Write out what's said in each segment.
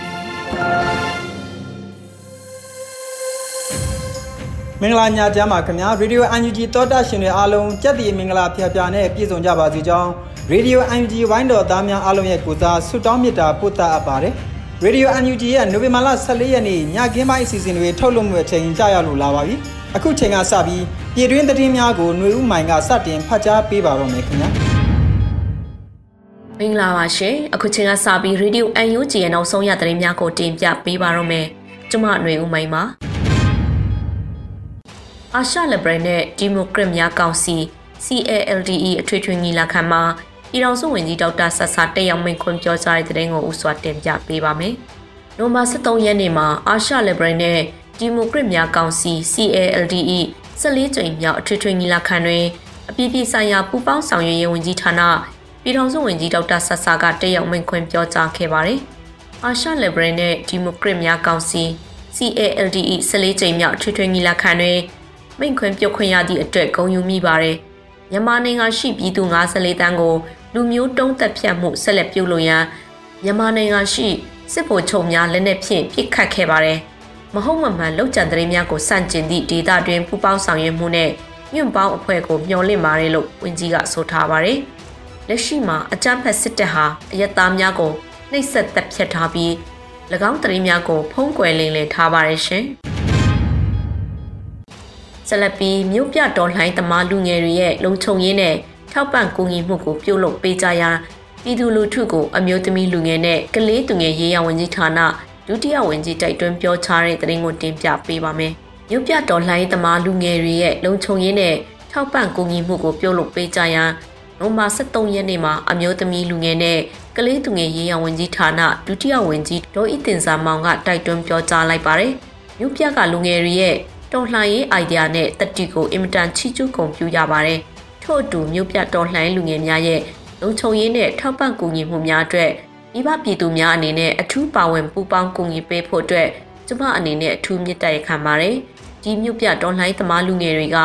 ပြီ မင်္ဂလာညချမ်းပါခင်ဗျာရေဒီယို UNG တောတာရှင်တွေအားလုံးကြက်တီမင်္ဂလာဖျားဖျားနဲ့ပြည့်စုံကြပါစေကြောင်းရေဒီယို UNG ဝိုင်းတော်သားများအားလုံးရဲ့ကိုစားဆုတောင်းမေတ္တာပို့သအပ်ပါတယ်ရေဒီယို UNG ရဲ့နိုဝင်ဘာလ14ရက်နေ့ညခင်းပိုင်းအစီအစဉ်တွေထုတ်လွှင့်မှုအချိန်ကြာရောက်လာပါပြီအခုချိန်ကစပြီးပြည်တွင်းသတင်းများကိုຫນွေဦးမိုင်ကစတင်ဖတ်ကြားပေးပါတော့မယ်ခင်ဗျာ မင်္ဂလာပါရှင်အခုချိန်ကစပြီး Radio UNG ရဲ့နောက်ဆုံးရသတင်းများကိုတင်ပြပေးပါတော့မယ်ကျွန်မຫນွေဦးမိုင်ပါအာရှလဘရနဲ့ဒီမိုကရက်များကောင်စီ CALDE အထွေထွေညီလာခံမှာပြည်ထောင်စုဝန်ကြီးဒေါက်တာဆဆာတက်ရောက်မိန့်ခွန်းပြောကြားတဲ့တဲ့ရင်ကိုဥစွာတင်ပြပေးပါမယ်။နိုဝင်ဘာ23ရက်နေ့မှာအာရှလဘရနဲ့ဒီမိုကရက်များကောင်စီ CALDE 14ကြိမ်မြောက်အထွေထွေညီလာခံတွင်အပြည်ပြည်ဆိုင်ရာပူးပေါင်းဆောင်ရွက်ရေးဝန်ကြီးဌာန ပြည်ထောင်စုဝန်ကြီးဒေါက်တာဆဆာကတက်ရောက်မိန့်ခွန်းပြောကြားခဲ့ပါတယ်။အာရှလဘရနဲ့ဒီမိုကရက်များကောင်စီ CALDE 14ကြိမ်မြောက်အထွေထွေညီလာခံတွင်မိန့်ခွန်းပြုတ်ခွင့်ရသည့်အတွက်ဂုဏ်ယူမိပါတယ်။မြန်မာနိုင်ငံရှိပြည်သူ54တန်းကိုလူမျိုးတုံးသက်ဖြတ်မှုဆက်လက်ပြုလုပ်ရန်မြန်မာနိုင်ငံရှိစစ်ဗိုလ်ချုပ်များလက်နက်ဖြင့်ပစ်ခတ်ခဲ့ပါတယ်။မဟုတ်မမှန်လောက်ကျန်သတင်းများကိုစန့်ကျင်သည့်ဒေသတွင်ပူးပေါင်းဆောင်ရွက်မှုနဲ့ညွန့်ပေါင်းအဖွဲ့ကိုမျှော်လင့်ပါတယ်လို့ဝန်ကြီးကဆိုထားပါတယ်။ လက်ရှိမှာအကြမ်းဖက်စစ်တပ်ဟာအယက်သားများကိုနှိပ်စက်တပ်ဖြတ်ထားပြီး၎င်းသတင်းများကိုဖုံးကွယ်လင်းလည်ထားပါတယ်ရှင်။ဆက်လက်ပြီးမြို့ပြတော်လှန်သမားလူငယ်တွေရဲ့လုံခြုံရေးနဲ့ထောက်ပံ့ကူညီမှုကိုပြုလုပ်ပေးကြရာပြည်သူလူထုကိုအမျိုးသမီးလူငယ်နဲ့ကလေးသူငယ်ရေးရဝန်ကြီးဌာနဒုတိယဝန်ကြီးတိုက်တွန်းပြောချတဲ့သတင်းကိုတင်ပြပေးပါမယ်။မြို့ပြတော်လှန်သမားလူငယ်တွေရဲ့လုံခြုံရေးနဲ့ထောက်ပံ့ကူညီမှုကိုပြုလုပ်ပေးကြရာနို မာ23ရက်နေ့မှာအမျိုးသမီးလူငယ်နဲ့ကလေးသူငယ်ရေးရဝန်ကြီးဌာနဒုတိယဝန်ကြီးဒေါ်ဤတင်စာမောင်ကတိုက်တွန်းပြောကြားလိုက်ပါတယ်။မြို့ပြကလူငယ်တွေရဲ့တော်လှန်ရေးအိုင်ဒီယာနဲ့တတိကိုအင်မတန်ချီးကျူးဂုဏ်ပြုရပါတယ်။ထို့အတူမြို့ပြတော်လှန်လူငယ်များရဲ့လုံခြုံရေးနဲ့ထောက်ပံ့ကူညီမှုများအတွက်မိဘပြည်သူများအနေနဲ့အထူးပါဝင်ပူးပေါင်းကူညီပေးဖို့အတွက်ကျမအနေနဲ့အထူးမြတ်တရခံပါတယ်။ဒီမြို့ပြတော်လှန်သမားလူငယ်တွေက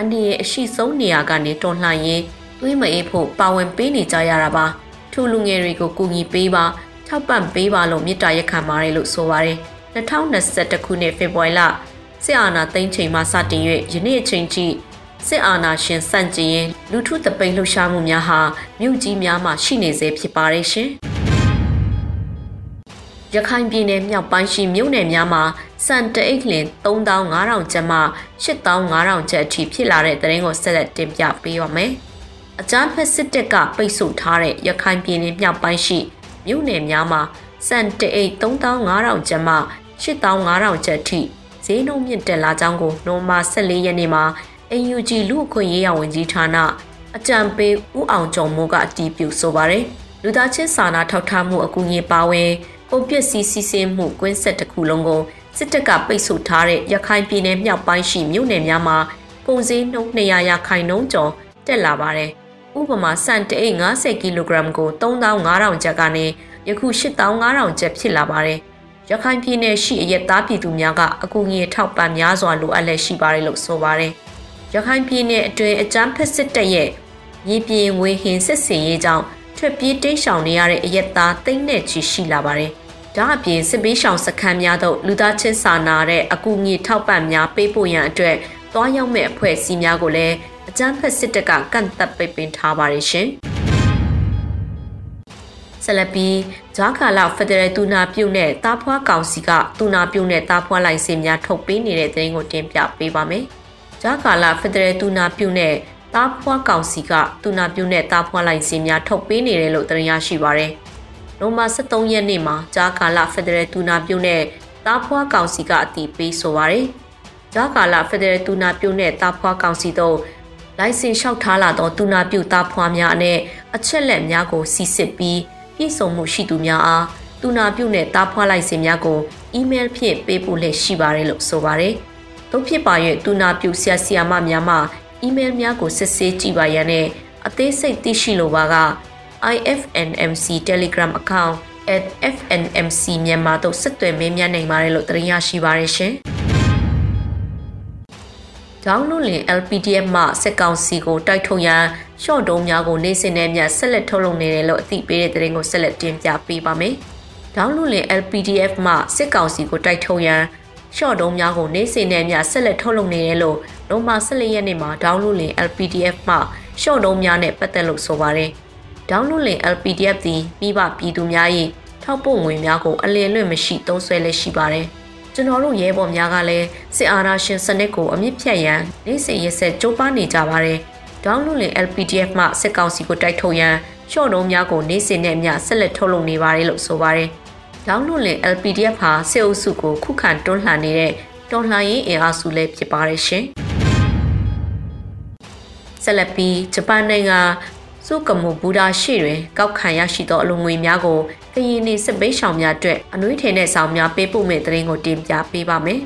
အနေရဲ့အရှိဆုံးနေရာကနေတော်လှန်ရေး သွေးမအေးဖို့ပါဝင်ပေးနေကြရတာပါ။ထိုလူငယ်တွေကိုကူညီပေးပါထောက်ပံ့ပေးပါလို့မြစ်တာရက်ခံပါတယ်လို့ဆိုပါတယ်။2021ခုနှစ်ဖေဖော်ဝါရီလစစ်အာဏာသိမ်းချိန်မှစတင်၍ယနေ့အချိန်ထိစစ်အာဏာရှင်စန့်ကျင်ရင်လူထုတပိန်လှုပ်ရှားမှုများဟာမြို့ကြီးများမှာရှိနေစေဖြစ်ပါတယ်ရှင်။ရခိုင်ပြည်နယ်မြောက်ပိုင်းရှိမြို့နယ်များမှာစံတအိတ်လင်3500ကျပ်မှ8500ကျပ်အထိဖြစ်လာတဲ့သတင်းကိုဆက်လက်တင်ပြပေးပါမယ်။ အကြမ်းဖက်စစ်တပ်ကပိတ်ဆို့ထားတဲ့ရခိုင်ပြည်နယ်မြောက်ပိုင်းရှိမြို့နယ်များမှာစံတအိတ်3500ကျပ်မှ8500ကျပ်အထိဈေးနှုန်းမြင့်တက်လာကြောင်းကိုနိုမာ14ရက်နေ့မှာ AUG လူအခွင့်ရေးရဝန်ကြီးဌာနအကြံပေးဦးအောင်ကျော်မိုးကအတည်ပြုဆိုပါတယ်လူသားချင်းစာနာထောက်ထားမှုအကူအညီပါဝင်ပုံပစ္စည်းစီးဆင်းမှုကွင်းဆက်တစ်ခုလုံးကိုစစ်တပ်ကပိတ်ဆို့ထားတဲ့ရခိုင်ပြည်နယ်မြောက်ပိုင်းရှိမြို့နယ်များမှာပုံစည်းနှုန်း200ရာခိုင်နှုန်းကျော်တက်လာပါတယ် ဥပမာစံတအိတ်50ကီလိုဂရမ်ကို3500ကျပ်ကနေယခု8500ကျပ်ဖြစ်လာပါတယ်ရခိုင်ပြည်နယ်ရှိအရက်သားပြည်သူများကအကူအညီထောက်ပံ့များစွာလိုအပ်လက်ရှိပါတယ်လို့ဆိုပါတယ်။ရခိုင်ပြည်နယ်အတွင်းအကြမ်းဖက်စစ်တပ်ရဲ့မြေပြင်ငွေဟင်စစ်စင်ရေးကြောင့်ထွက်ပြေးတိတ်ရှောင်နေရတဲ့အရက်သားတိတ်နဲ့ချီရှိလာပါတယ်။ဒါအပြင်စစ်ပေးရှောင်စခန်းများသို့လူသားချင်းစာနာတဲ့အကူအညီထောက်ပံ့များပေးပို့ရန်အတွက်တွားရောက်မဲ့အဖွဲ့အစည်းများကိုလည်း အကြမ်းဖက်စစ်တပ်ကကန့်သက်ပိတ်ပင်ထားပါတယ်ရှင်။စဆက်လက်ပြီးဂျာကာလာဖက်ဒရယ်တူနာပြုတ်နဲ့တားဖွားကောင်စီကတူနာပြုတ်နဲ့တားဖွားလိုင်စင်များထုတ်ပေးနေတဲ့သတင်းကိုတင်ပြပေးပါမယ်။ဂျာကာလာဖက်ဒရယ်တူနာပြုတ်နဲ့တားဖွားကောင်စီကတူနာပြုတ်နဲ့တားဖွားလိုင်စင်များထုတ်ပေးနေတယ်လို့သတင်းရရှိပါရယ်။နိုမာ23ရက်နေ့မှာဂျာကာလာဖက်ဒရယ်တူနာပြုတ်နဲ့တားဖွားကောင်စီကအတည်ပြုဆိုပါရယ်။ဂျာကာလာဖက်ဒရယ်တူနာပြုတ်နဲ့တားဖွားကောင်စီတို့ လိုင်စင်လျှောက်ထားလာသောတူနာပြုတ်တားဖွားများနဲ့အချက်လက်များကိုစီစစ်ပြီးပြည့်စုံမှုရှိသူများအားတူနာပြုတ်နဲ့တားဖွားလိုက်စင်များကိုအီးမေးလ်ဖြင့်ပေးပို့လက်ရှိပါတယ်လို့ဆိုပါတယ်။သို့ဖြစ်ပါ၍တူနာပြုတ်ဆရာဆရာမများမှအီးမေးလ်များကိုစစ်ဆေးကြည့်ပါရန်နဲ့အသေးစိတ်သိရှိလိုပါက IFNMC Telegram account @fnmc မြန်မာတို့ဆက်သွယ်မေးမြန်းနိုင်ပါတယ်လို့သတင်းရရှိပါရရှင်။ ဒေါင်းလုလင် LPDF မှစက်ကောင်စီကိုတိုက်ထုတ်ရန်ရှော့တုံးများကိုနေစင်နဲ့မြတ်ဆက်လက်ထုတ်လုပ်နေတယ်လို့အသိပေးတဲ့သတင်းကိုဆက်လက်တင်ပြပေးပါမယ်။ဒေါင်းလုလင် LPDF မှစစ်ကောင်စီကိုတိုက်ထုတ်ရန်ရှော့တုံးများကိုနေစင်နဲ့မြတ်ဆက်လက်ထုတ်လုပ်နေတယ်လို့နိုမာ14ရက်နေ့မှာဒေါင်းလုလင် LPDF မှရှော့တုံးများနဲ့ပတ်သက်လို့ဆိုပါတယ်။ဒေါင်းလုလင် LPDF သည်မိဘပြည်သူများ၏ထောက်ပို့ငွေများကိုအလင်းလွင့်မရှိသုံးစွဲလက်ရှိပါတယ်။ ကျွန်တော်တို့ရဲဘော်များကလည်းစစ်အာဏာရှင်စနစ်ကိုအမြင့်ဖြတ်ရန်နေ့စဉ်ရက်ဆက်ကြိုးပမ်းနေကြပါတယ်။ဒေါင်းလူလင် LPDF မှစစ်ကောင်စီကိုတိုက်ထုတ်ရန်ရှော့တုံးများကိုနေ့စဉ်နဲ့မျှဆက်လက်ထုတ်လုပ်နေပါတယ်လို့ဆိုပါတယ်။ဒေါင်းလူလင် LPDF ဟာစစ်အုပ်စုကိုခုခံတွန်းလှန်နေတဲ့တော်လှန်ရေးအင်အားစုလည်းဖြစ်ပါတယ်ရှင်။ဆက်လက်ပြီးဂျပန်နိုင်ငံ စုကမူဘူဒါရှိတွင်ကောက်ခံရရှိသောအလုံငွေများကိုကရင်နေစစ်ပေးဆောင်များအတွက်အနွေးထည်နဲ့ဆောင်များပေးပို့မဲ့တဲ့ရင်ကိုတင်ပြပေးပါမယ်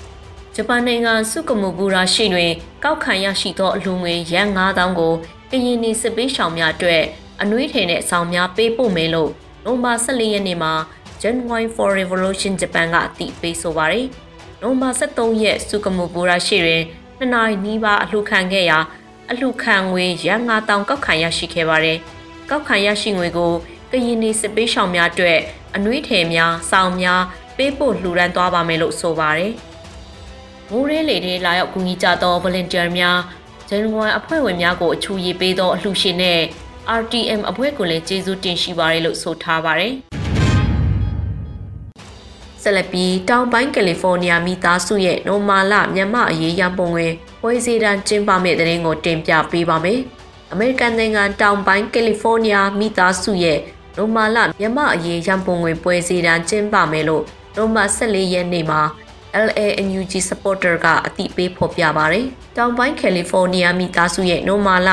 ။ဂျပန်နိုင်ငံစုကမူဘူဒါရှိတွင်ကောက်ခံရရှိသောအလုံငွေရန်9000ကိုကရင်နေစစ်ပေးဆောင်များအတွက်အနွေးထည်နဲ့ဆောင်များပေးပို့မယ်လို့နိုမာ14ရက်နေ့မှာ Genuine for Revolution Japan ကအတည်ပြုဆိုပါရယ်။နိုမာ73ရက်စုကမူဘူဒါရှိတွင်နှစ်နာရီနီးပါးအလှခံခဲ့ရာ အလှခံငွေရန်9000ကောက်ခံရရှိခဲ့ပါတယ်။ကောက်ခံရရှိငွေကိုကရင်နေစစ်ပေးရှောင်များအတွက်အနှွေးထည်များစောင်းများပေးပို့လှူဒန်းသွားပါမယ်လို့ဆိုပါတယ်။မိုးရဲလေတွေလာရောက်ကူညီကြသော volunteer များဂျန်ဝမ်အဖွဲ့ဝင်များကိုအချူရည်ပေးသောအလှူရှင်နဲ့ RTM အဖွဲ့ကိုလည်းကျေးဇူးတင်ရှိပါတယ်လို့ဆိုထားပါတယ်။ဆက်လက်ပြီးတောင်ပိုင်းကယ်လီဖိုးနီးယားမိသားစုရဲ့နိုမာလမြန်မာအရေးရန်ပုံငွေ ပွဲစီတန်းကျင်းပမယ့်တဲ့ရင်ကိုတင်ပြပေးပါမယ်။အမေရိကန်နိုင်ငံတောင်ပိုင်းကယ်လီဖိုးနီးယားမိသားစုရဲ့နိုမာလမြမအရေးရန်ပုံငွေပွဲစီတန်းကျင်းပမယ်လို့နိုမာ14ရက်နေ့မှာ LANUG supporter ကအတိပေးဖော်ပြပါတယ်။တောင်ပိုင်းကယ်လီဖိုးနီးယားမိသားစုရဲ့နိုမာလ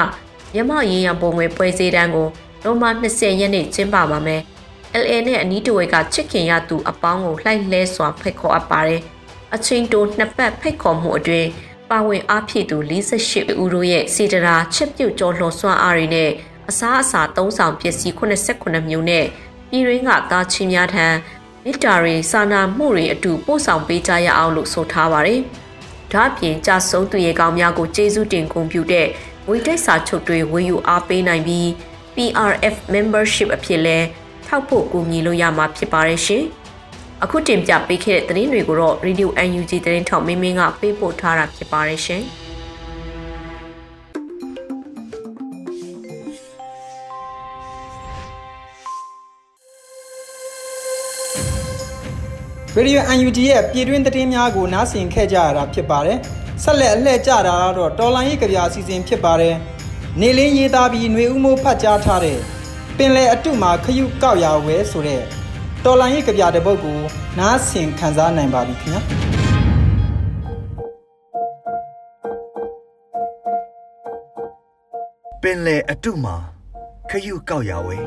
မြမအရေးရန်ပုံငွေပွဲစီတန်းကိုနိုမာ20ရက်နေ့ကျင်းပပါမယ်။ LA နဲ့အနီးတဝဲကချစ်ခင်ရသူအပေါင်းကိုလှိုက်လဲစွာဖိတ်ခေါ်အပ်ပါတယ်။အချင်းတိုနှစ်ပတ်ဖိတ်ခေါ်မှုအတွင်း ပါဝင်အားဖြည့်သူ48ဦးတို့ရဲ့စီတရာချက်ပြုတ်ကျော်လှော်စွမ်းအားတွေနဲ့အစားအစာသုံးဆောင်ပစ္စည်း89မျိုးနဲ့ပြည်ရင်းကသားချင်းများထံမစ်တာတွေစာနာမှုတွေအတူပို့ဆောင်ပေးကြရအောင်လို့ဆိုထားပါတယ်။ဒါ့အပြင်ကြဆုံးသူရဲ့ကောင်းများကိုကျေးဇူးတင်ဂုဏ်ပြုတဲ့ဝေတိတ်စာချုပ်တွေဝေယူအားပေးနိုင်ပြီး PRF membership အဖြစ်လဲထောက်ဖို့ကူညီလို့ရမှာဖြစ်ပါတယ်ရှင်။ အခုတင်ပြပေးခဲ့တဲ့သတင်းတွေကိုတော့ Radio UNG သတင်းထောက်မင်းမင်းကပေးပို့ထားတာဖြစ်ပါတယ်ရှင်။ Radio UNG ရဲ့ပြည်တွင်းသတင်းများကိုနားဆင်ခဲ့ကြရတာဖြစ်ပါတယ်။ဆက်လက်အလှည့်ကြတာကတော့တော်လိုင်းရေးကြပြအစီအစဉ်ဖြစ်ပါတယ်။နေလင်းရေးသားပြီးຫນွေဦးမိုးဖတ်ကြားထားတဲ့ပင်လယ်အတုမှာခရုကောက်ရဝဲဆိုတဲ့ တော်လိုင်းရေးကြပြတဲ့ပုတ်ကိုနားဆင်ခံစားနိုင်ပါပြီခင်ဗျာ။ပင်လယ်အတုမှာခရုကောက်ရဝဲ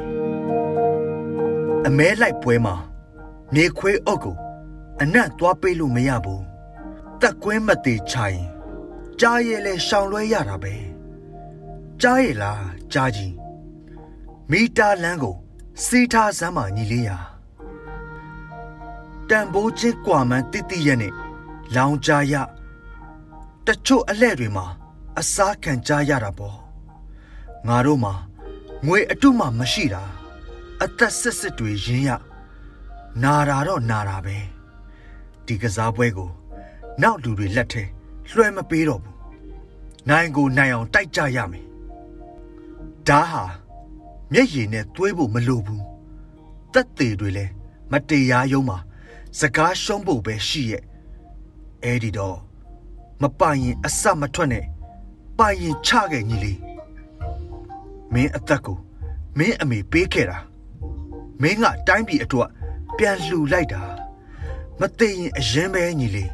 အမဲလိုက်ပွဲမှာနေခွေးအုပ်ကိုအနံ့သွားပေးလို့မရဘူးတက်ကွင်းမသေးချိုင်ကြားရဲလဲရှောင်လွဲရတာပဲကြားရလားကြားကြီးမီတာလမ်းကိုစီးထားစမ်းမညီလေးရာ တန်ဖိုးချင်းကွာမှန်းတိတိရဲ့နဲ့လောင်ကြရတချို့အလဲ့တွေမှာအစားခံကြရတာပေါ့ငါတို့မှာငွေအတုမှမရှိတာအသက်စစ်စစ်တွေရင်းရနာတာတော့နာတာပဲဒီကစားပွဲကို နောက်လူတွေလက်ထဲလွှဲမပေးတော့ဘူးနိုင်ကိုနိုင်အောင်တိုက်ကြရမယ်ဒါဟာမျက်ရည်နဲ့သွေးဖို့မလိုဘူးသက်သေတွေလည်းမတရားရုံးမှာ စကားရှုံးဖို့ပဲရှိရဲ့အဲ့ဒီတော့မပိုင်ရင်အစမထွက်နဲ့ပိုင်ရင်ချခဲ့ညီလေးမင်းအသက်ကိုမင်းအမေပေးခဲ့တာမင်းကတိုင်းပြည်အတွက်ပြန်လှူလိုက်တာမသိရင်အရင်ပဲညီလေး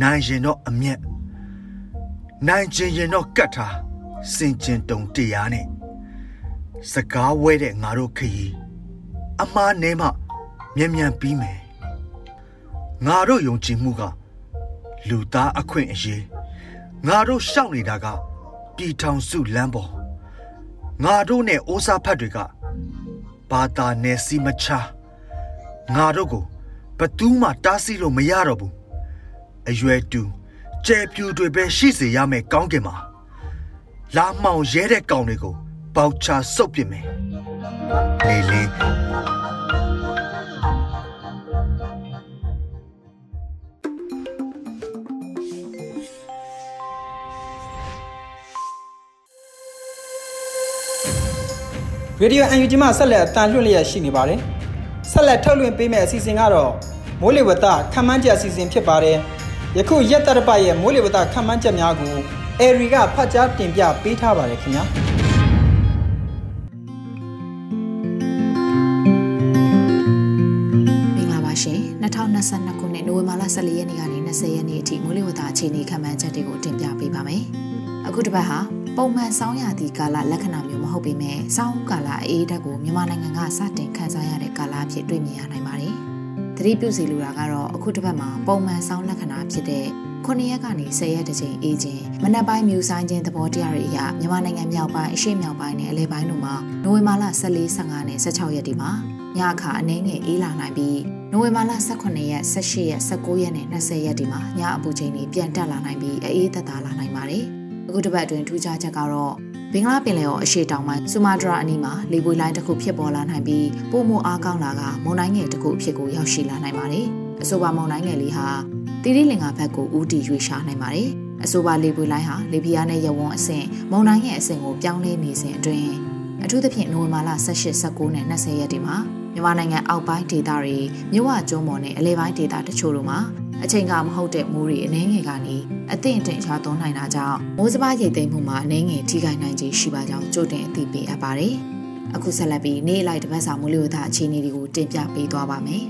နိုင်ရင်တော့အမျက်နိုင်ချင်ရင်တော့ကတ်ထားစင်ကျင်တုံတရားနဲ့စကားဝဲတဲ့ငါတို့ခရီးအမားနေမှမြန်မြန်ပြီးမယ် ငါတို့ယုံကြည်မှုက လူသားအခွင့်အရေးငါတို့ရှောက်နေတာကပြည်ထောင်စုလမ်းပေါ်ငါတို့နဲ့အိုးစားဖတ်တွေကဘာသာနယ်စီမချငါတို့ကိုဘသူမှတားဆီးလို့မရတော့ဘူးအရွယ်တူကျဲပြူတွေပဲရှိစေရမယ်ကောင်းကင်မှာလာမှောင်ရဲတဲ့ကောင်တွေကိုပေါချဆုပ်ပစ်မယ်လေလေ ရေဒီယို UNG မှာဆက်လက်အတန်လွှင့်လျက်ရှိနေပါတယ်ဆက်လက်ထုတ်လွှင့်ပေးမယ့်အစီအစဉ်ကတော့မိုးလေဝသခန့်မှန်းချက်အစီအစဉ်ဖြစ်ပါတယ်ယခုရက်တရပရဲ့မိုးလေဝသခန့်မှန်းချက်များကိုအေရီကဖတ်ကြားတင်ပြပေးထားပါတယ်ခင်ဗျာမင်္ဂလာပါရှင်2022ခုနှစ်နိုဝင်ဘာလ14ရက်နေ့ကနေ20ရက်နေ့အထိမိုးလေဝသအခြေအနေခန့်မှန်းချက်တွေကိုတင်ပြပေးပါမယ်အခုတစ်ပတ်ဟာ ပုံမှန်ဆောင်းရာသီကာလလက္ခဏာမျိုးမဟုတ်ပေမဲ့ဆောင်းကာလအေးဓာတ်ကိုမြန်မာနိုင်ငံကစတင်ခန်းစားရတဲ့ကာလအဖြစ်တွေ့မြင်ရနိုင်ပါတယ်သတိပြုစီလိုတာကတော့အခုတစ်ပတ်မှာပုံမှန်ဆောင်းလက္ခဏာဖြစ်တဲ့9ရက်ကနေ10ရက်တကြိမ်အေးခြင်းမနက်ပိုင်းမြူဆိုင်ခြင်းသဘောတရားတွေအရမြန်မာနိုင်ငံမြောက်ပိုင်းအရှေ့မြောက်ပိုင်းနဲ့အလဲပိုင်းတို့မှာနိုဝင်ဘာလ14 15နဲ့16ရက်ဒီမှာညအခါအနည်းငယ်အေးလာနိုင်ပြီးနိုဝင်ဘာလ18ရက်18ရက်19ရက်နဲ့20ရက်ဒီမှာညအပူချိန်တွေပြန်တက်လာနိုင်ပြီးအေးသက်သာလာနိုင်ပါတယ် အခုတစ်ပတ်အတွင်းထူးခြားချက်ကတော့ဘင်္ဂလားပင်လယ်ော်အရှေ့တောင်ပိုင်းဆူမာတရာအနီးမှာလေပွေလိုင်းတစ်ခုဖြစ်ပေါ်လာနိုင်ပြီးပိုမိုအားကောင်းလာကမုန်တိုင်းငယ်တစ်ခုအဖြစ်ကိုရောက်ရှိလာနိုင်ပါတယ်။အဆိုပါမုန်တိုင်းငယ်လေးဟာတိရိလင်္ကာဘက်ကိုဦးတည်ရွေ့ရှာနိုင်ပါတယ်။အဆိုပါလေပွေလိုင်းဟာလေပြားနဲ့ရဝန်းအဆင့်မုန်တိုင်းငယ်အဆင့်ကိုပြောင်းလဲနေစဉ်အတွင်းအထူးသဖြင့်နိုဝင်ဘာလ18 19နဲ့20ရက်ဒီမှာမြန်မာနိုင်ငံအောက်ပိုင်းဒေသတွေမြဝကျွန်းပေါ်နဲ့အလဲပိုင်းဒေသတချို့တို့မှာ အချိန်ကမဟုတ်တဲ့မိုးတွေအနှဲငယ်ကနေအသင့်အင့်ချသွန်းနိုင်တာကြောင့်မိုးစပါးရိတ်သိမ်းမှုမှာအနှဲငယ်ထိခိုက်နိုင်ခြင်းရှိပါကြောင်းကြိုတင်အသိပေးအပ်ပါတယ်။အခုဆက်လက်ပြီးနေ့လိုက်တပတ်စာမိုးလေဝသအခြေအနေတွေကိုတင်ပြပေးသွားပါမယ်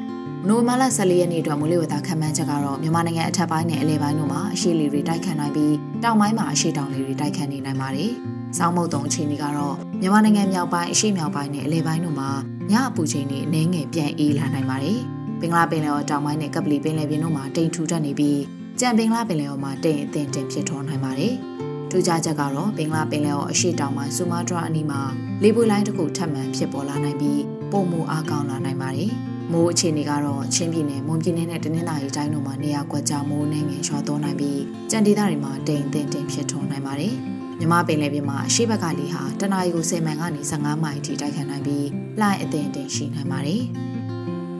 ။နိုဝင်ဘာလ14ရက်နေ့အတွက်မိုးလေဝသခန့်မှန်းချက်ကတော့မြန်မာနိုင်ငံအထက်ပိုင်းနဲ့အလဲပိုင်းတို့မှာအရှိလီတွေတိုက်ခတ်နိုင်ပြီးတောင်ပိုင်းမှာအရှိတောင်လီတွေတိုက်ခတ်နေနိုင်ပါတယ်။စောင်းမုတ်တုံအခြေအနေကတော့မြန်မာနိုင်ငံမြောက်ပိုင်းအရှိမြောက်ပိုင်းနဲ့အလဲပိုင်းတို့မှာညအပူချိန်တွေအနည်းငယ်ပြန်အေးလာနိုင်ပါတယ်။ ဘင်္ဂလားပင်လယ်ော်တောင်ပိုင်းနဲ့ကပလီပင်လယ်ပြင်တို့မှာတိမ်ထူထပ်နေပြီးကြံဘင်္ဂလားပင်လယ်ော်မှာတိမ်အထင်တင်ဖြစ်ထွန်းနိုင်ပါတယ်။ထူးခြားချက်ကတော့ဘင်္ဂလားပင်လယ်ော်အရှေ့တောင်ပိုင်းဆူမာတရာအနီးမှာလေပွေလိုင်းတစ်ခုထပ်မံဖြစ်ပေါ်လာနိုင်ပြီးပုံမူအားကောင်းလာနိုင်ပါတယ်။မိုးအခြေအနေကတော့ချင်းပြည်နယ်၊မွန်ပြည်နယ်နဲ့တနင်္သာရီတိုင်းတို့မှာနေရာကွက်ကြားမိုးနှင်းငယ်ရွာသွန်းနိုင်ပြီးကြံဒေသတွေမှာတိမ်အထင်တင်ဖြစ်ထွန်းနိုင်ပါတယ်။မြမပင်လယ်ပြင်မှာအရှိဘက်ကလေဟာတနအီကို10မိုင်ကနေ15မိုင်အထိတိုက်ခတ်နိုင်ပြီးလှိုင်းအထင်တင်ရှိနိုင်ပါတယ်။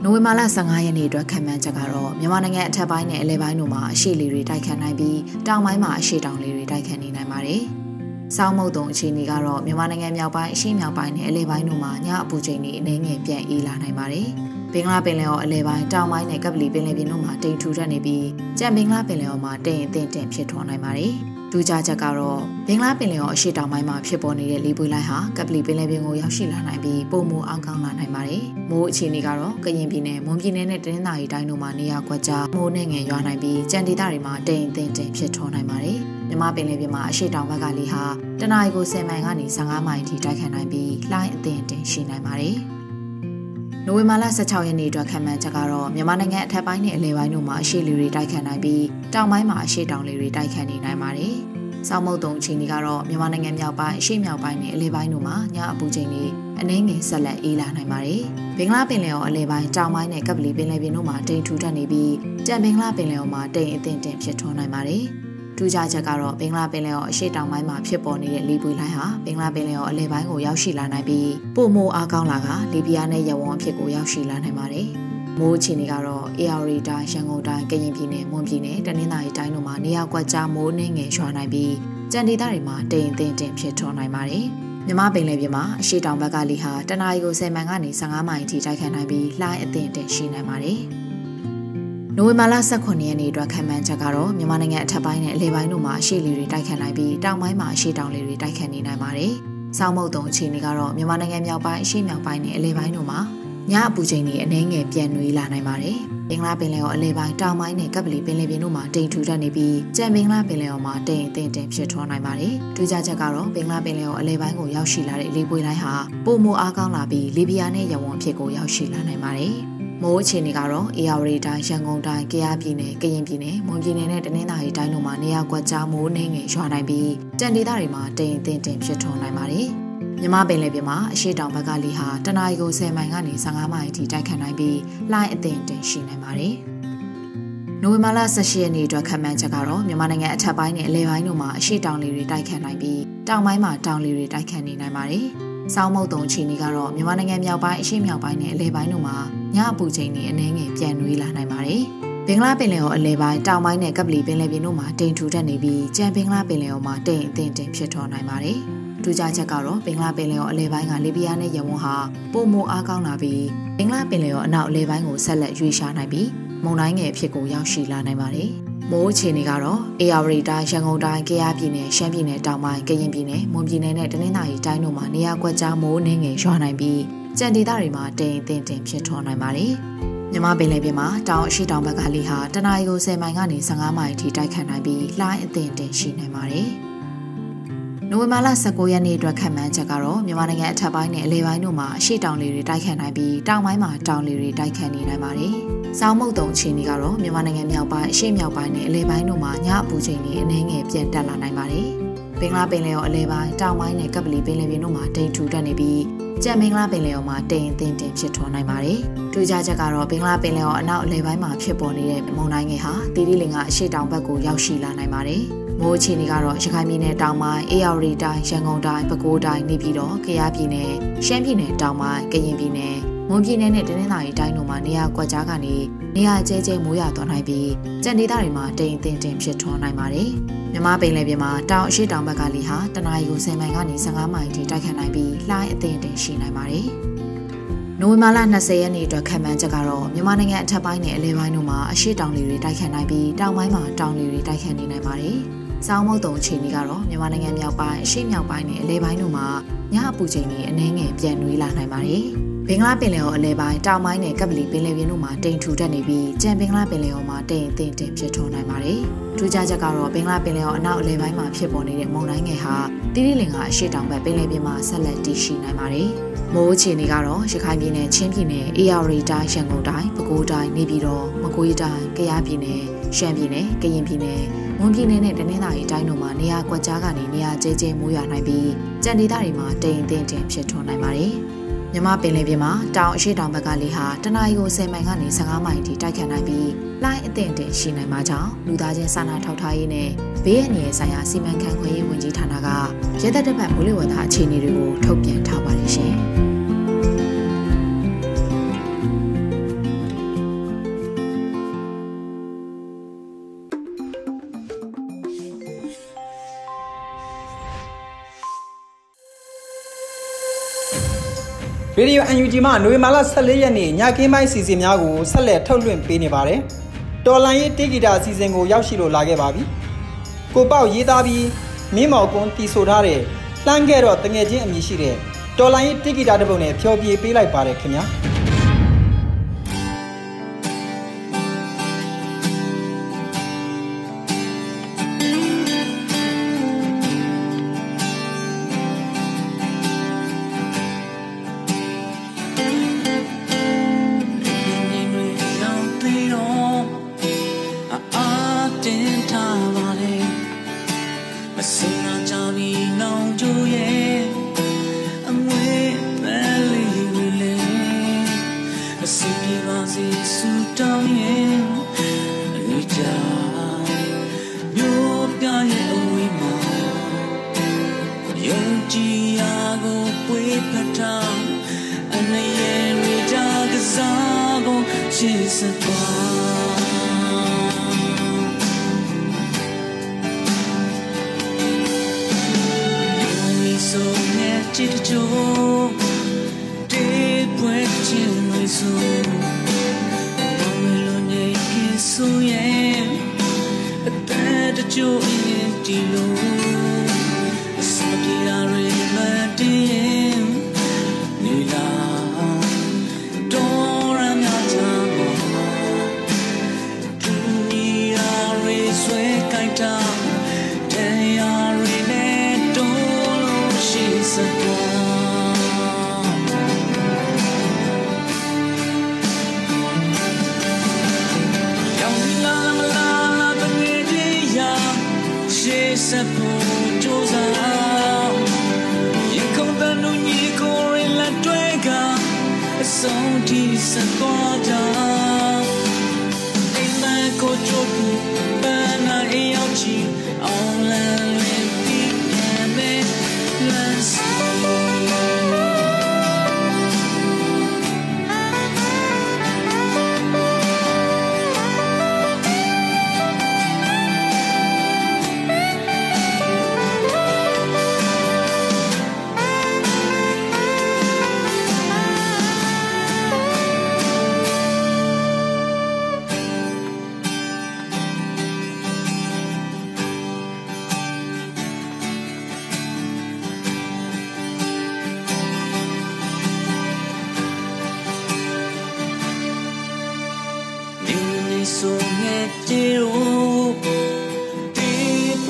နိုဝင်ဘာလ15ရက်နေ့အတွက်ခံမှန်းချက်ကတော့မြန်မာနိုင်ငံအထက်ပိုင်းနဲ့အလဲပိုင်းတို့မှာအရှိလေတွေတိုက်ခတ်နိုင်ပြီးတောင်ပိုင်းမှာအရှိတောင်လေတွေတိုက်ခတ်နေနိုင်ပါတယ်။စောင်းမုတ်တုံအခြေအနေကတော့မြန်မာနိုင်ငံမြောက်ပိုင်းအရှိမြောက်ပိုင်းနဲ့အလဲပိုင်းတို့မှာညအပူချိန်တွေအနည်းငယ်ပြန်အေးလာနိုင်ပါတယ်။ဘင်္ဂလားပင်လယ်အော်အလဲပိုင်းတောင်ပိုင်းနဲ့ကပလီပင်လယ်ပြင်တို့မှာတိမ်ထူထပ်နေပြီးကြံဘင်္ဂလားပင်လယ်အော်မှာတိမ်အထင်တင်ဖြစ်ထွန်းနိုင်ပါတယ်။ ဒူးကြချက်ကတော့ဘင်္ဂလားပင်လယ်အော်အရှေ့တောင်ပိုင်းမှာဖြစ်ပေါ်နေတဲ့လေပွေလိုင်းဟာကပလီပင်လယ်ပြင်ကိုရောက်ရှိလာနိုင်ပြီးပုံမိုအောင်ကောင်းလာနိုင်ပါတယ်။မိုးအခြေအနေကတော့ကရင်ပြည်နယ်၊မွန်ပြည်နယ်နဲ့တနင်္သာရီတိုင်းတို့မှာနေရာကွက်ကြားမိုးနဲ့ငယ်ရွာနိုင်ပြီးကြံဒေသတွေမှာတိမ်အထင်တင်ဖြစ်ထွန်းနိုင်ပါတယ်။မြမပင်လယ်ပြင်မှာအရှေ့တောင်ဘက်ကလေဟာတနအီကို10မိုင်ကနေ15မိုင်အထိတိုက်ခတ်နိုင်ပြီးလှိုင်းအထင်တင်ရှိနိုင်ပါတယ်။ နိုဝင်ဘာလ16ရက်နေ့အတွက်ခံမှန်းချက်ကတော့မြန်မာနိုင်ငံအထက်ပိုင်းနဲ့အလယ်ပိုင်းတို့မှာအရှိလေတွေတိုက်ခတ်နိုင်ပြီးတောင်ပိုင်းမှာအရှိတောင်လေတွေတိုက်ခတ်နေနိုင်ပါတယ်။စောင်းမုတ်တုံအချိန်ကတော့မြန်မာနိုင်ငံမြောက်ပိုင်းအရှိမြောက်ပိုင်းနဲ့အလယ်ပိုင်းတို့မှာညအပူချိန်တွေအနည်းငယ်ဆက်လက်အေးလာနိုင်ပါတယ်။ဘင်္ဂလားပင်လယ်အော်အလယ်ပိုင်းတောင်ပိုင်းနဲ့ကပလီပင်လယ်ပြင်တို့မှာတိမ်ထူထပ်နေပြီးကြံဘင်္ဂလားပင်လယ်အော်မှာတိမ်အထင်တင်ဖြစ်ထွန်းနိုင်ပါတယ်။ ထူးခြားချက်ကတော့ဘင်္ဂလားပင်လယ်အော်အရှေ့တောင်ပိုင်းမှာဖြစ်ပေါ်နေတဲ့လေပွေလိုင်းဟာဘင်္ဂလားပင်လယ်အော်အလယ်ပိုင်းကိုရောက်ရှိလာနိုင်ပြီးပိုမိုအားကောင်းလာကလေပြင်းနဲ့ရဝန်းအဖြစ်ကိုရောက်ရှိလာနိုင်ပါတယ်။မိုးအခြေအနေကတော့ AR တိုင်းရန်ကုန်တိုင်းကရင်ပြည်နယ်မွန်ပြည်နယ်တနင်္သာရီတိုင်းတို့မှာနေရာကွက်ကြားမိုးနှင်းငယ်ရွာနိုင်ပြီးကြံဒေသတွေမှာတိမ်အထင်တင်ဖြစ်ထွန်းနိုင်ပါတယ်။မြမပင်လယ်ပြင်မှာအရှိတောင်ဘက်ကလေဟာတနအီကို10မိုင်ကနေ15မိုင်အထိတိုက်ခတ်နိုင်ပြီးလှိုင်းအသင့်အင့်ရှိနိုင်ပါတယ်။ နိုဝင်ဘာလ18ရက်နေ့အတွက်ခံမှန်းချက်ကတော့မြန်မာနိုင်ငံအထက်ပိုင်းနဲ့အလယ်ပိုင်းတို့မှာအရှိလေတွေတိုက်ခတ်နိုင်ပြီးတောင်ပိုင်းမှာအရှိတောင်လေတွေတိုက်ခတ်နေနိုင်ပါတယ်။စောင်းမုတ်တုံအခြေအနေကတော့မြန်မာနိုင်ငံမြောက်ပိုင်းအရှိမြောက်ပိုင်းနဲ့အလယ်ပိုင်းတို့မှာညအပူချိန်တွေအနှဲငယ်ပြန်နွေးလာနိုင်ပါတယ်။ဘင်္ဂလားပင်လယ်ော်အလဲပိုင်းတောင်ပိုင်းနဲ့ကပ်ပလီပင်လယ်ပြင်တို့မှာတိမ်ထူထပ်နေပြီးကြံဘင်္ဂလားပင်လယ်ော်မှာတိမ်အထင်တင်ဖြစ်ထွန်းနိုင်ပါတယ်။ထူးခြားချက်ကတော့ဘင်္ဂလားပင်လယ်ော်အလဲပိုင်းကိုရောက်ရှိလာတဲ့လေပွေတိုင်းဟာပုံမအားကောင်းလာပြီးလီဘီယာနဲ့ရဝမ်ဖြစ်ကိုရောက်ရှိလာနိုင်ပါတယ်။ မိုးအခြေအနေကတော့အေယာဝတီတိုင်းရန်ကုန်တိုင်းကယားပြည်နယ်ကရင်ပြည်နယ်မွန်ပြည်နယ်နဲ့တနင်္သာရီတိုင်းတို့မှာနေရာကွက်ကြားမိုးနှင်းငယ်ရွာနိုင်ပြီးတန်ဒေသတွေမှာတိမ်အထင်တင်ဖြစ်ထွန်းနိုင်ပါတယ်။မြမပင်လယ်ပြင်မှာအရှိတောင်ဘက်ကလေဟာတနအီကို10မိုင်ကနေ15မိုင်အထိတိုက်ခတ်နိုင်ပြီးလှိုင်းအသင့်တင်ရှိနိုင်ပါတယ်။နိုဝင်ဘာလ18ရက်နေ့အတွက်ခံမှန်းချက်ကတော့မြန်မာနိုင်ငံအထက်ပိုင်းနဲ့အလယ်ပိုင်းတို့မှာအရှိတောင်လေတွေတိုက်ခတ်နိုင်ပြီးတောင်ပိုင်းမှာတောင်လေတွေတိုက်ခတ်နေနိုင်ပါတယ်။ စောင်းမုတ်တုံချီနီကတော့မြန်မာနိုင်ငံမြောက်ပိုင်းအရှိမြောက်ပိုင်းနဲ့အလယ်ပိုင်းတို့မှာညအပူချိန်တွေအနည်းငယ်ပြန်နွေးလာနိုင်ပါတယ်။ဘင်္ဂလားပင်လယ်ော်အလဲပိုင်းတောင်ပိုင်းနဲ့ကပလီပင်လယ်ပြင်တို့မှာတိမ်ထူထပ်နေပြီးကြံဘင်္ဂလားပင်လယ်ော်မှာတိမ်အထင်တင်ဖြစ်ထွန်းနိုင်ပါတယ်။ထူးခြားချက်ကတော့ဘင်္ဂလားပင်လယ်ော်အလဲပိုင်းကလီဘီယာနဲ့ယမန်ဟာပုံမအားကောင်းလာပြီးဘင်္ဂလားပင်လယ်ော်အနောက်အလဲပိုင်းကိုဆက်လက်ရွေးရှားနိုင်ပြီးမုန်တိုင်းငယ်အဖြစ်ကိုရောက်ရှိလာနိုင်ပါတယ်။ မိုးအခြေအနေကတော့အေယာဝတီတိုင်းရန်ကုန်တိုင်းကယားပြည်နယ်ရှမ်းပြည်နယ်တောင်ပိုင်းကရင်ပြည်နယ်မွန်ပြည်နယ်နဲ့တနင်္သာရီတိုင်းတို့မှာနေရာကွက်ကြားမိုးနှင်းငယ်ရွာနိုင်ပြီးကြံဒေသတွေမှာတိမ်အထင်တင်ဖြစ်ထွန်းနိုင်ပါတယ်။မြမပင်လယ်ပြင်မှာတောင်အရှိတောင်ဘက်ကလေဟာတနအီကို10မိုင်ကနေ15မိုင်အထိတိုက်ခတ်နိုင်ပြီးလှိုင်းအသင့်တင်ရှိနိုင်ပါတယ်။နိုဝင်ဘာလ19ရက်နေ့အတွက်ခံမှန်းချက်ကတော့မြန်မာနိုင်ငံအထက်ပိုင်းနဲ့အလယ်ပိုင်းတို့မှာအရှိတောင်လေတွေတိုက်ခတ်နိုင်ပြီးတောင်ပိုင်းမှာတောင်လေတွေတိုက်ခတ်နေနိုင်ပါတယ်။ စောင်းမုတ်တုံအခြေအနေကတော့မြန်မာနိုင်ငံမြောက်ပိုင်းအရှိမြောက်ပိုင်းနဲ့အလယ်ပိုင်းတို့မှာညအပူချိန်တွေအနည်းငယ်ပြန်တက်လာနိုင်ပါတယ်။ဘင်္ဂလားပင်လယ်ော်အလယ်ပိုင်းတောင်ပိုင်းနဲ့ကပ်ပလီပင်လယ်ပြင်တို့မှာတိမ်ထူတက်နေပြီးကြံမင်္ဂလာပင်လယ်ော်မှာတိမ်အထင်တင်ဖြစ်ထွန်းနိုင်ပါတယ်။ထူးခြားချက်ကတော့ဘင်္ဂလားပင်လယ်ော်အနောက်အလယ်ပိုင်းမှာဖြစ်ပေါ်နေတဲ့မုန်တိုင်းငယ်ဟာတီတီလင်ကအရှိတောင်ဘက်ကိုရောက်ရှိလာနိုင်ပါတယ်။မိုးအခြေအနေကတော့ရခိုင်ပြည်နယ်တောင်ပိုင်းအေရဝတီတိုင်းရန်ကုန်တိုင်းပဲခူးတိုင်းနေပြည်တော်ကယားပြည်နယ်ရှမ်းပြည်နယ်တောင်ပိုင်းကရင်ပြည်နယ် မွန်ပြည်နယ်နဲ့တနင်္သာရီတိုင်းတို့မှာနေရာကွက်ကြားကနေနေရာကျဲကျဲမိုးရွာသွားနိုင်ပြီးကြံဒေသတွေမှာတိမ်တင်တင်ဖြစ်ထွန်းနိုင်ပါတယ်။မြမပင်လယ်ပြင်မှာတောင်အရှိတောင်ဘက်ကလေဟာတနအီကို10မိုင်ကနေ15မိုင်ထိတိုက်ခတ်နိုင်ပြီးလှိုင်းအသင့်တင်ရှိနိုင်ပါတယ်။နိုဝင်ဘာလ20ရက်နေ့အတွက်ခံမှန်းချက်ကတော့မြန်မာနိုင်ငံအထက်ပိုင်းနဲ့အလဲပိုင်းတို့မှာအရှိတောင်လေတွေတိုက်ခတ်နိုင်ပြီးတောင်ပိုင်းမှာတောင်လေတွေတိုက်ခတ်နေနိုင်ပါတယ်။စောင်းမုတ်တုံအခြေအနေကတော့မြန်မာနိုင်ငံမြောက်ပိုင်းအရှေ့မြောက်ပိုင်းနဲ့အလဲပိုင်းတို့မှာညအပူချိန်တွေအနည်းငယ်ပြန်နွေးလာနိုင်ပါတယ်။ ဘင်္ဂလားပင်လယ်ော်အလဲပိုင်းတောင်ပိုင်းနဲ့ကပ်ပလီပင်လယ်ပြင်တို့မှာတိမ်ထူတက်နေပြီးကြံဘင်္ဂလားပင်လယ်ော်မှာတိမ်အထင်တင်ဖြစ်ထွန်းနိုင်ပါတယ်။ထူးခြားချက်ကတော့ဘင်္ဂလားပင်လယ်ော်အနောက်အလဲပိုင်းမှာဖြစ်ပေါ်နေတဲ့မုန်တိုင်းငယ်ဟာတိရိလင်ကအရှေ့တောင်ဘက်ပင်လယ်ပြင်မှာဆက်လက်တည်ရှိနိုင်ပါတယ်။မိုးအခြေအနေကတော့ရခိုင်ပြည်နယ်ချင်းပြည်နယ်အေရဝတီတိုင်းရန်ကုန်တိုင်းပဲခူးတိုင်းနေပြည်တော်မကွေးတိုင်းကယားပြည်နယ်ရှမ်းပြည်နယ်ကရင်ပြည်နယ်မွန်ပြည်နယ်နဲ့တနင်္သာရီတိုင်းတို့မှာနေရာကွက်ကြားကနေနေရာကျဲကျဲမိုးရွာနိုင်ပြီးကြံဒေသတွေမှာတိမ်အထင်တင်ဖြစ်ထွန်းနိုင်ပါတယ်။ မြမပင်လယ်ပြင်မှာတောင်အရှိတောင်ဘက်ကလေဟာတနအီကို10မိုင်ကနေ15မိုင်ထိတိုက်ခတ်နိုင်ပြီးလှိုင်းအထင်တင်ရှိနိုင်မှာကြောင့်လူသားချင်းစာနာထောက်ထားရေးနဲ့ဘေးအန္တရာယ်ဆိုင်ရာစီမံခန့်ခွဲရေးဝန်ကြီးဌာနကရဲတပ်တပ်မိုးလေဝသအခြေအနေတွေကိုထုတ်ပြန်ထားပါတယ်ရှင်။ ရေဒီယို UNG မှနိုဝင်ဘာလ14ရက်နေ့ညကင်းပိုင်းစီစဉ်များကိုဆက်လက်ထုတ်လွှင့်ပေးနေပါတယ်။တော်လန်ရေးတေဂီတာအစီအစဉ်ကိုရောက်ရှိလို့လာခဲ့ပါပြီ။ကိုပေါက်ရေးသားပြီးမင်းမော်ကွန်းတီဆိုထားတဲ့လှမ်းခဲ့တော့တငယ်ချင်းအမည်ရှိတဲ့တော်လန်ရေးတေဂီတာတစ်ပုဒ်နဲ့ဖျော်ပြပေးလိုက်ပါတယ်ခင်ဗျာ။ ကြ ဆုံးထိ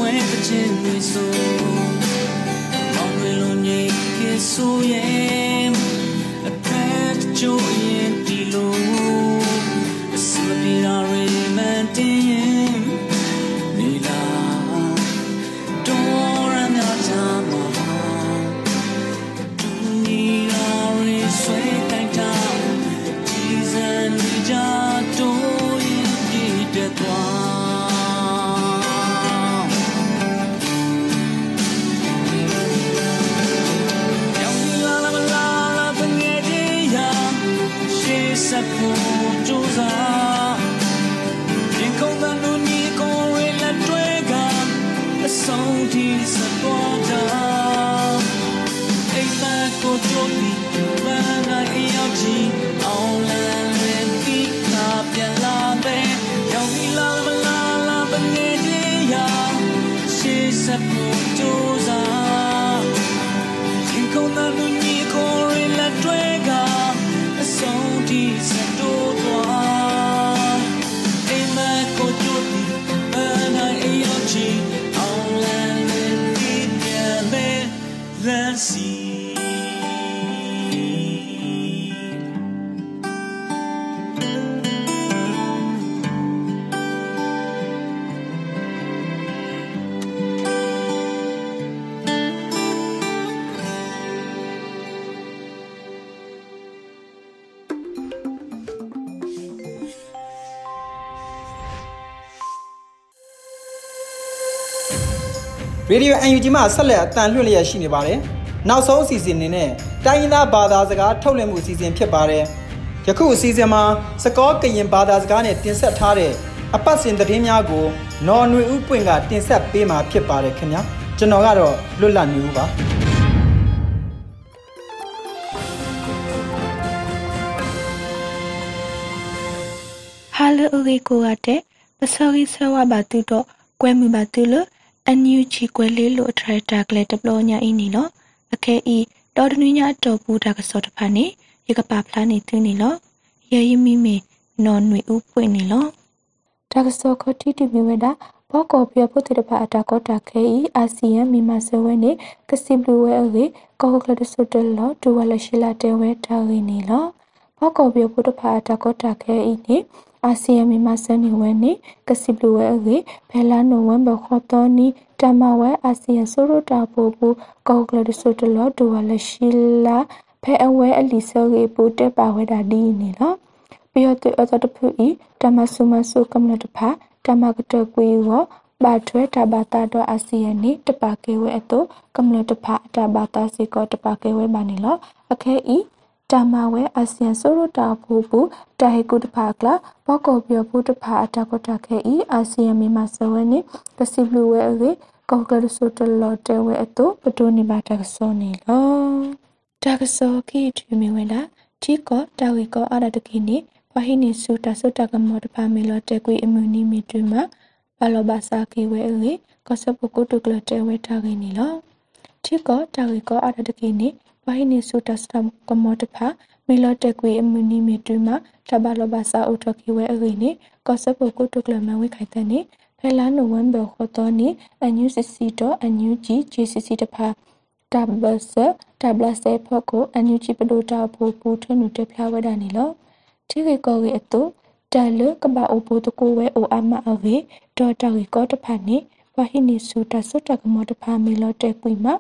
ပွင့်ချင်းနေဆိုမောင်ရလုံးနေကဆိုရဲ့အဖက်ချိုးရင်ဒီလိုအစမပြေရာရီမန်တင် ရာရှေးဆက်ဖို့ကြိုးစားရင်ကုန်တဲ့ ရေဒီယို UNG မှာဆက်လက်အတန်လွှင့်လျက်ရှိနေပါတယ်။နောက်ဆုံးအစီအစဉ်အနေနဲ့တိုင်းရင်းသားဘာသာစကားထုတ်လွှင့်မှုအစီအစဉ်ဖြစ်ပါတယ်။ယခုအစီအစဉ်မှာစကောကရင်ဘာသာစကားနဲ့တင်ဆက်ထားတဲ့အပတ်စဉ်သတင်းများကိုနော်နွေဦးပွင့်ကတင်ဆက်ပေးမှာဖြစ်ပါတယ်ခင်ဗျာ။ကျွန်တော်ကတော့လွတ်လပ်နေဦးပါ။ Halo uri ko ate pasori sawa batu to kwe mi batu lo anyu chi kwe le lo tra ta kle deplo nya ini lo ake i do dnu nya to pu da ka so ta pha ni ye ka pa phla ni tu ni lo ye yi mi me no nwi u pwe ni lo da ka so ko ti ti mi we da ဘောကောပြပုတ္တရပါအတာကောတာခဲဤအာဆီယံမြန်မာစဝဲနေကစီဘလူဝဲအေကောကလဒဆုတလဒူဝလရှိလာတဲဝဲတာရင်းနီလောဘောကောပြပုတ္တဖာအတာကောတာခဲဤနေ အာဆီယံမြန်မာစနေဝဲနေကစီဘလူဝဲအေဖဲလာနိုဝမ်ဘခေါ်တော်နီတမဝဲအာဆီယံဆိုရတာပူပူကောကလဒဆုတလဒူဝလရှိလာဖဲအဝဲအလီဆောရေပူတက်ပါဝဲတာဒီနီလောပြီးတော့အတတဖူဤတမဆုမဆုကမ္လတဖာတမကတကွေရောဘာထွဲတဘာတာတော့အာဆီယံနိတပါကေဝဲအတုကမ္လတဖာတဘာတာစီကောတပါကေဝဲပါနေလောအခဲဤ တာမဝဲအာဆီယံဆိုရတာဘူဘူးတာဟေကုတဖာကလာဘောကောပြောဘူးတဖာအတာကောတခဲဤအာဆီယံမြန်မာစဝဲနိကစီဘလူဝဲအေကောကရဆုတလောတဲဝဲအတုပတိုနေပါတကစောနေလောတာကစောခိထူမီဝင်တာတီကောတာဝီကောအာရတကိနိဝဟိနိစုတာစုတာကမောတပါမီလောတေကွေအမြူနီမီတွင်မှာဘာလောဘာစာကိဝဲအေကောစပကုတုကလတေဝဲတာကိနိလောတီကောတာဝီကောအာရတကိနိ ဝဟိနိစုတာစတမ်ကမောတပါမီလောတက်ကွေအမူနီမီတူမှာတဘလဘစာအိုတကီဝဲအရိနေကောဆပ်ပုကုတုကလမဝိခိုင်တဲ့နေဖဲလာနိုဝင်ဘာခေါ်တော်နေအန်ယူစီစီတော့အန်ယူဂျီဂျီစီစီတဖာတဘဆတဘလဆေဖော့ကိုအန်ယူဂျီပဒိုတာဘူပူထနုတဖျားဝဲတာနေလောတိကေကောရီအတူတလကဘာအိုပိုတကိုဝဲအိုအမအဝေဒေါ်တာရီကောတဖာနေဝဟိနီဆူတဆုတကမောတဖာမီလောတက်ကွေမှာ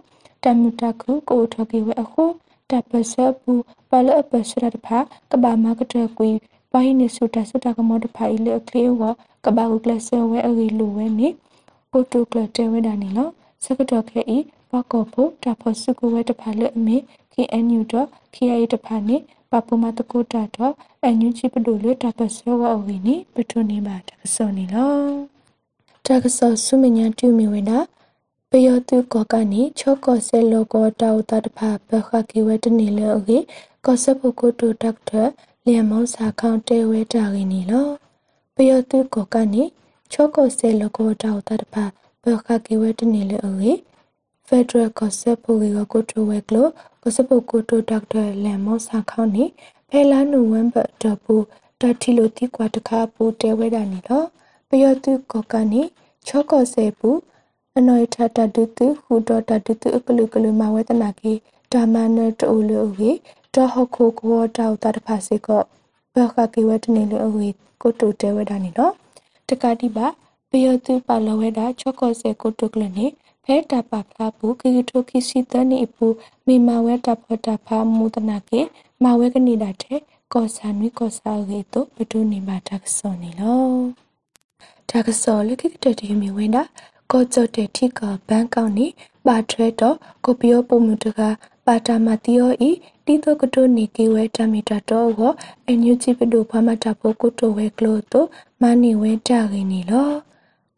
တမူတခုကိုထကေဝဲအခုတပစပူပလအပစရတဖာကဘာမကတကွီဝိုင်းနေစုတဆုတကမောတဖာအီလေကလေးဝကဘာကုကလဆဝဲအရီလူဝဲနေပိုတုကလတဲဝဲတာနေလောစကတော်ခဲဤဘကောဖို့တဖဆုကဝဲတဖာလေအမေ KNU တော့ KIA တဖာနေပပမတကုတာတော့အန်ယူချီပဒိုလေတပဆဝအဝီနေပထုနေပါတကစောနေလောတကစောဆုမညာတူမီဝဲတာ ပယောတုကောကနေချောကောဆဲလောကောတာဝတတဖာဘခကေဝတနေလောကေကောဆပုကုတုတက်ထလျံမောစာခေါန်တဲဝဲတာရင်းနီလောပယောတုကောကနေချောကောဆဲလောကောတာဝတတဖာဘခကေဝတနေလောကေဖက်ဒရယ်ကောဆပုကေကိုတိုဝဲကလောကောဆပုကုတုတက်ထလျံမောစာခေါန်နေဖဲလာနိုဝင်ဘာတပူတတိလိုတိကွာတခါပူတဲဝဲတာနီလောပယောတုကောကနေချောကောဆဲပူ အနော်ထတတုတုဟူတော်တတုတုအကလုကလုမဝေတနာကေဓမ္မနတူလူဝေတဟခုကောတောက်တတဖာစေကောဘခကေဝတနေလူဝေကိုတုတဲဝဒနီနော်တကတိပါပယတုပလဝေဒချောကောစေကိုတုကလနေဖဲတပဖလာပူကေတိုခိစီတနိပူမေမဝဲတဖတဖာမူတနာကေမဝဲကနေဒါတဲ့ကောဆာနွိကောဆာရေတုပတုနေပါတကစောနေလောတကစောလခိကတတိမီဝဲတာ ကောကြတဲ့ထိကဘန်ကောက်နေပါထွဲတော့ကိုပီယောပုံမှုတကပါတာမတီယောဤတီတော့ကတိုနေကေဝဲတမီတာတော့ဟောအန်ယူချီပဒိုဖမတာဖို့ကိုတိုဝဲကလို့တော့မနီဝဲတာခင်းနေလော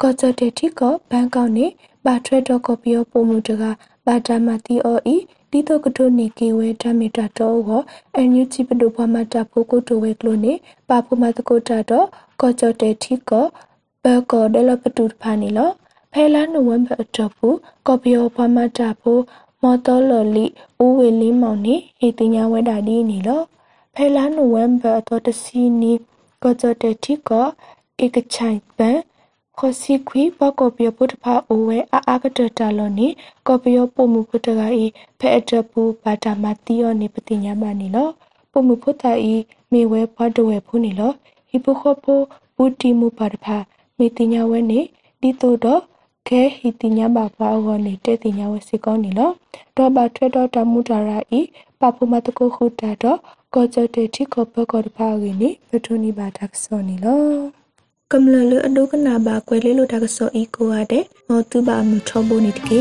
ကောကြတဲ့ထိကဘန်ကောက်နေပါထွဲတော့ကိုပီယောပုံမှုတကပါတာမတီယောဤတီတော့ကတိုနေကေဝဲတမီတာတော့ဟောအန်ယူချီပဒိုဖမတာဖို့ကိုတိုဝဲကလို့နေပါဖမတကိုတာတော့ကောကြတဲ့ထိကဘကောဒလပတူဖာနေလော ဖဲလာနိုဝင်ဘာအတော့ဘူးကော်ပီယိုဖမတာဖို့မော်တော်လော်လီဦးဝေလင်းမောင်နေဟေတင်ညာဝဲတာဒီနေလောဖဲလာနိုဝင်ဘာအတော့တစီနီကောကြတဲ့တီကောဧကချိုင်ပန်ခေါ်စီခွေပကောပီယပုတဖာအိုဝဲအာအာကတတလောနီကောပီယပုံမှုပုတကဤဖဲအတပူဘာတာမတီယောနေပတိညာမနီလောပုံမှုပုတဤမေဝဲဘတ်တဝဲဖုန်နီလောဟိပခောဖိုဘူတီမူပါတဖာမေတိညာဝဲနေဒီတိုတော့ ခဲဟီတိညာဘာဘာဝနေတဲ့တိညာဝစီကောနီလောတော့ဘာထွဲတော့တမှုတာရာဤပပမတကိုခုတာတော့ကောကြတဲ့တိကောဘကောတပါရင်းနိပထုန်နိဘာတက်ဆောနီလောကမ္လလအဒုကနာဘာကွဲလေးလိုတက်ဆောဤကိုရတဲ့မောတုဘာမှုချောဘိုနိတကေ